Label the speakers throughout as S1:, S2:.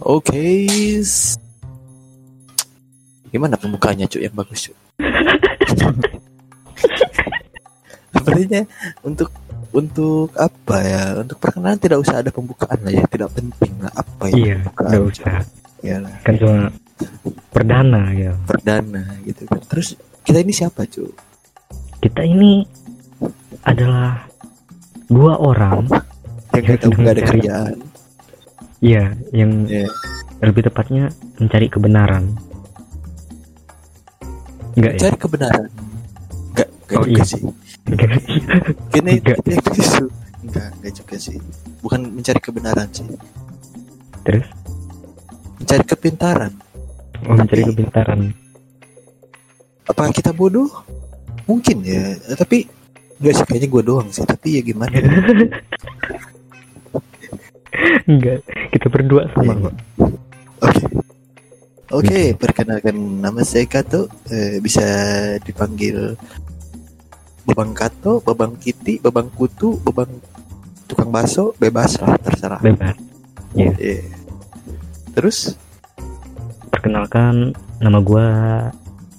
S1: Oke. Gimana pembukaannya cuy yang bagus cuy? Sepertinya untuk untuk apa ya? Untuk perkenalan tidak usah ada pembukaan lah ya, tidak penting lah apa ya
S2: Iya,
S1: pembukaan. cuy.
S2: usah.
S1: Ya
S2: Kan cuma perdana ya.
S1: perdana gitu kan. Terus kita ini siapa cuy?
S2: Kita ini adalah dua orang,
S1: Yang
S2: sedang
S1: nggak ada
S2: mencari-
S1: kerjaan.
S2: Ya, yang
S1: Ya.
S2: lebih tepatnya mencari kebenaran. Enggak ya?
S1: Cari kebenaran. Enggak, enggak
S2: Oh,
S1: juga
S2: iya.
S1: sih.
S2: Enggak.
S1: Kini
S2: Enggak.
S1: enggak, enggak juga sih. Bukan mencari kebenaran sih.
S2: Terus?
S1: Mencari kepintaran.
S2: Oh, mencari
S1: Tapi-
S2: kebenaran.
S1: Apakah kita bodoh? Mungkin ya, tapi enggak sih kayaknya gue doang sih. Tapi ya gimana?
S2: Enggak. Kita berdua sama
S1: Iya.
S2: kok.
S1: Oke. Oke, perkenalkan nama saya Kato. Eh, bisa dipanggil Babang Kato, Babang Kiti, Babang Kutu, Babang tukang bakso, bebas lah, terserah.
S2: Bebas.
S1: Iya. Terus?
S2: Perkenalkan nama gua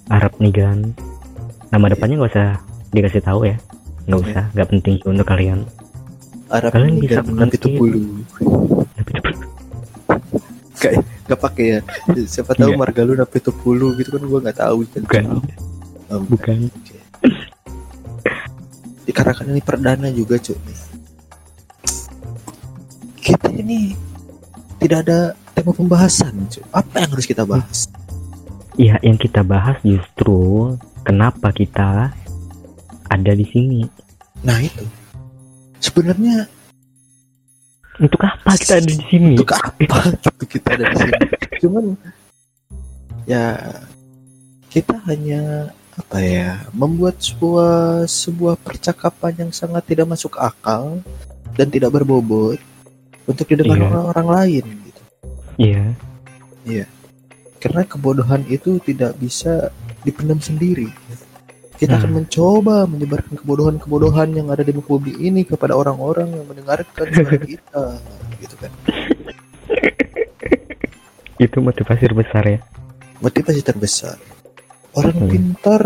S2: Arab Nigan. Nama depannya nggak usah dikasih tahu ya. Nggak
S1: Iya.
S2: usah, nggak penting untuk kalian.
S1: Arab
S2: Kalian
S1: ini
S2: bisa mengerti.
S1: itu bulu. Kayak nggak pakai ya. Siapa tahu
S2: Iya.
S1: marga lu napi pulu gitu kan gua nggak tahu kan.
S2: Bukan.
S1: Oh,
S2: Bukan.
S1: Oke. Dikarenakan ini perdana juga cuy. Kita ini tidak ada tema pembahasan cuy. Apa yang harus kita bahas?
S2: Ya, yang kita bahas justru kenapa kita ada di sini.
S1: Nah itu. Sebenarnya
S2: Untuk apa kita ada di sini?
S1: untuk apa gitu kita ada di sini? Cuman ya kita hanya apa ya membuat sebuah sebuah percakapan yang sangat tidak masuk akal dan tidak berbobot untuk didengar
S2: Iya.
S1: orang-orang lain gitu.
S2: Iya,
S1: Karena kebodohan itu tidak bisa dipendam sendiri. Kita akan
S2: Hmm.
S1: mencoba menyebarkan kebodohan-kebodohan yang ada di muka bumi ini kepada orang-orang yang mendengarkan suara kita, gitu kan.
S2: itu motivasi terbesar ya.
S1: Motivasi terbesar. Orang
S2: Hmm.
S1: pintar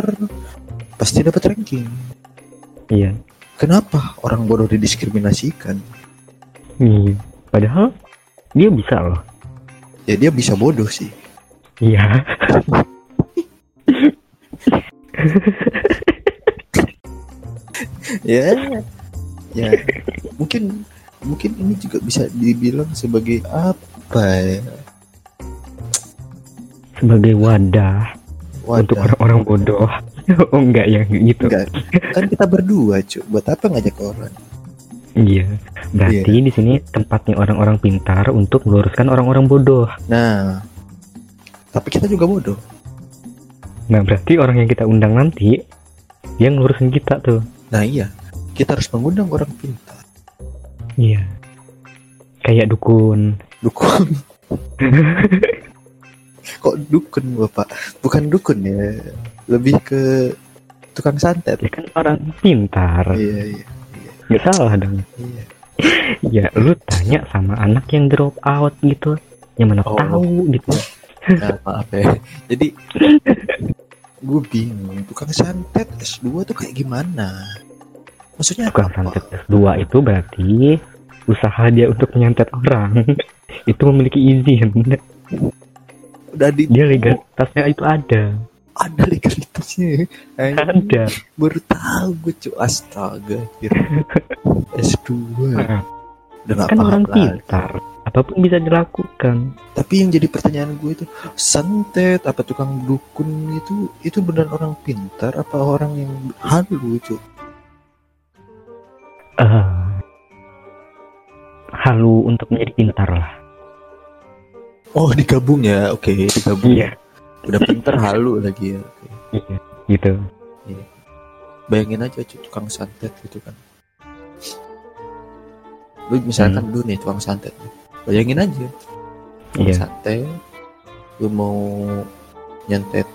S1: pasti dapat ranking.
S2: Iya.
S1: Kenapa orang bodoh didiskriminasikan?
S2: Iya. Padahal dia bisa loh.
S1: Ya dia bisa bodoh sih.
S2: Iya.
S1: Ya, ya mungkin mungkin ini juga bisa dibilang sebagai apa ya?
S2: Sebagai wadah, untuk
S1: Wadah.
S2: orang-orang bodoh. oh enggak ya gitu.
S1: Enggak. Kan kita berdua, cuy. Buat apa ngajak orang?
S2: Iya. Berarti di sini tempatnya orang-orang pintar untuk meluruskan orang-orang bodoh.
S1: Nah, tapi kita juga bodoh.
S2: Nah, berarti orang yang kita undang nanti yang ngurusin kita tuh.
S1: Nah, iya. Kita harus mengundang orang pintar.
S2: Iya. Kayak dukun.
S1: Dukun. Kok dukun, Bapak? Bukan dukun ya. Lebih ke tukang santet.
S2: Ya kan orang pintar.
S1: Iya, iya.
S2: Nggak salah dong.
S1: Iya.
S2: Ya, lu tanya sama anak yang drop out gitu. Yang mana
S1: Oh.
S2: tahu gitu.
S1: Nah, maaf ya. Jadi gue bingung. Tukang santet S2 tuh kayak gimana? Maksudnya
S2: Tukang
S1: apa?
S2: santet S2 itu berarti usaha dia untuk menyantet orang. itu memiliki izin.
S1: Udah di
S2: Dia legalitasnya itu ada.
S1: ada legalitasnya. Anjing.
S2: Ada.
S1: baru tahu gue cu astaga kira S2
S2: Nah,
S1: udah
S2: kan orang
S1: lagi
S2: pintar. Apa pun bisa dilakukan.
S1: tapi yang jadi pertanyaan gue itu santet apa tukang dukun itu itu benar orang pintar apa orang yang halu cu
S2: eh halu untuk menjadi pintar lah.
S1: oh digabung ya oke digabung
S2: Iya.
S1: udah pintar halu lagi ya Oke.
S2: Iya. Gitu.
S1: bayangin aja tukang santet gitu kan lu misalkan
S2: Hmm.
S1: dulu nih tukang santet bayangin aja.
S2: Iya.
S1: santet lu mau nyantet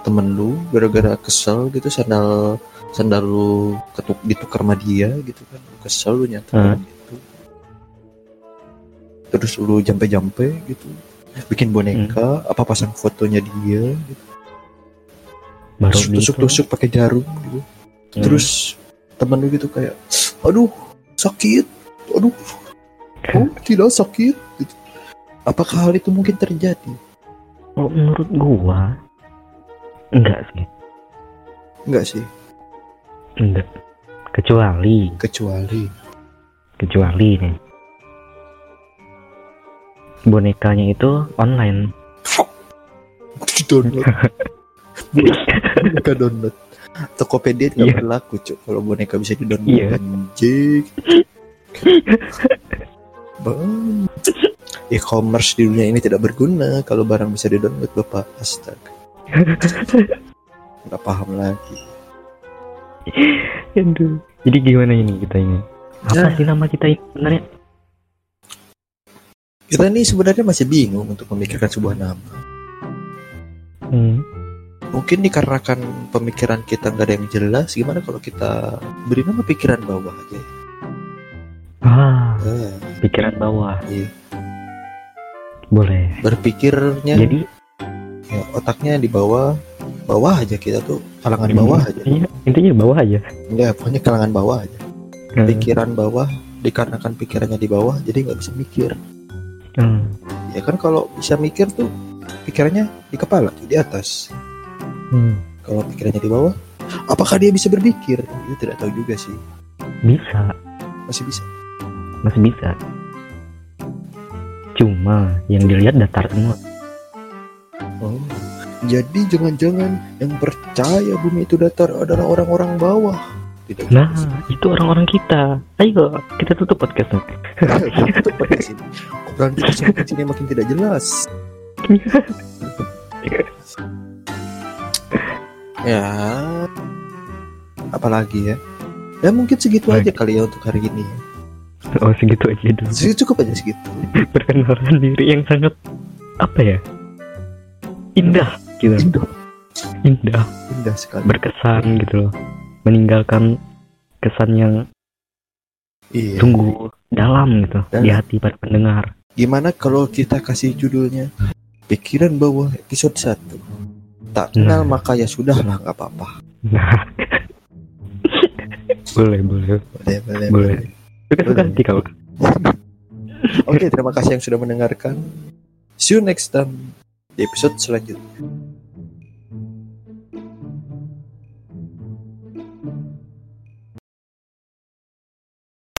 S1: temen lu gara-gara kesel gitu sandal sandal lu ketuk ditukar sama dia gitu kan. Lu kesel lu nyantet
S2: Hmm.
S1: orang itu. Terus lu jampe-jampe gitu. Bikin boneka apa pasang fotonya dia gitu.
S2: baru
S1: Terus tusuk-tusuk pakai jarum gitu.
S2: Hmm.
S1: terus temen lu gitu kayak aduh sakit. Aduh oh tidak sakit. Apakah hal itu mungkin terjadi?
S2: Oh, menurut gua enggak sih,
S1: enggak sih.
S2: Enggak. Kecuali,
S1: kecuali.
S2: Kecuali nih. Bonekanya itu online.
S1: di download boneka download. Tokopedia tidak
S2: Iya.
S1: berlaku cuk kalau boneka bisa di download anjing. Bang. e-commerce di dunia ini tidak berguna kalau barang bisa di download bapak astaga nggak paham lagi
S2: Aduh. Jadi gimana ini kita ini? Apa
S1: Nah.
S2: sih nama kita ini sebenarnya?
S1: kita ini sebenarnya masih bingung untuk memikirkan sebuah nama
S2: Hmm.
S1: mungkin dikarenakan pemikiran kita nggak ada yang jelas gimana kalau kita beri nama pikiran bawah aja
S2: Ah, Pikiran bawah.
S1: Iya.
S2: Boleh.
S1: berpikirnya
S2: Jadi
S1: ya, otaknya di bawah bawah aja kita tuh kalangan bawah aja
S2: Iya, intinya bawah aja.
S1: ya pokoknya kalangan bawah aja
S2: Hmm.
S1: pikiran bawah dikarenakan pikirannya di bawah jadi nggak bisa mikir
S2: Hmm.
S1: ya kan kalau bisa mikir tuh pikirannya di kepala di atas
S2: Hmm.
S1: kalau pikirannya di bawah apakah dia bisa berpikir itu tidak tahu juga sih
S2: Bisa,
S1: masih bisa
S2: masih bisa. Cuma yang dilihat datar semua.
S1: oh jadi jangan-jangan yang percaya bumi itu datar adalah orang-orang bawah tidak
S2: Nah,
S1: sih.
S2: itu orang-orang kita. Ayo, kita tutup podcastnya.
S1: Tutup podcast ini. Obrolan kita semakin sini makin tidak jelas. ya, apalagi ya? Ya mungkin segitu
S2: Baik.
S1: aja kali ya untuk hari ini.
S2: Oh, segitu aja dulu.
S1: Segitu cukup aja segitu.
S2: Perkenalan diri yang sangat apa ya? Indah gitu.
S1: Indah,
S2: Indah,
S1: indah sekali.
S2: berkesan gitu loh. Meninggalkan kesan yang
S1: Iya.
S2: sungguh dalam gitu
S1: Dalam.
S2: di hati para pendengar.
S1: Gimana kalau kita kasih judulnya Pikiran Bawah episode 1 Tak kenal
S2: Nah.
S1: maka ya sudah lah nggak apa-apa.
S2: Nah. boleh, boleh.
S1: Boleh, boleh,
S2: Boleh. Suka-suka
S1: Boleh.
S2: hati kalau
S1: Oke, terima kasih yang sudah mendengarkan. See you next time di episode selanjutnya.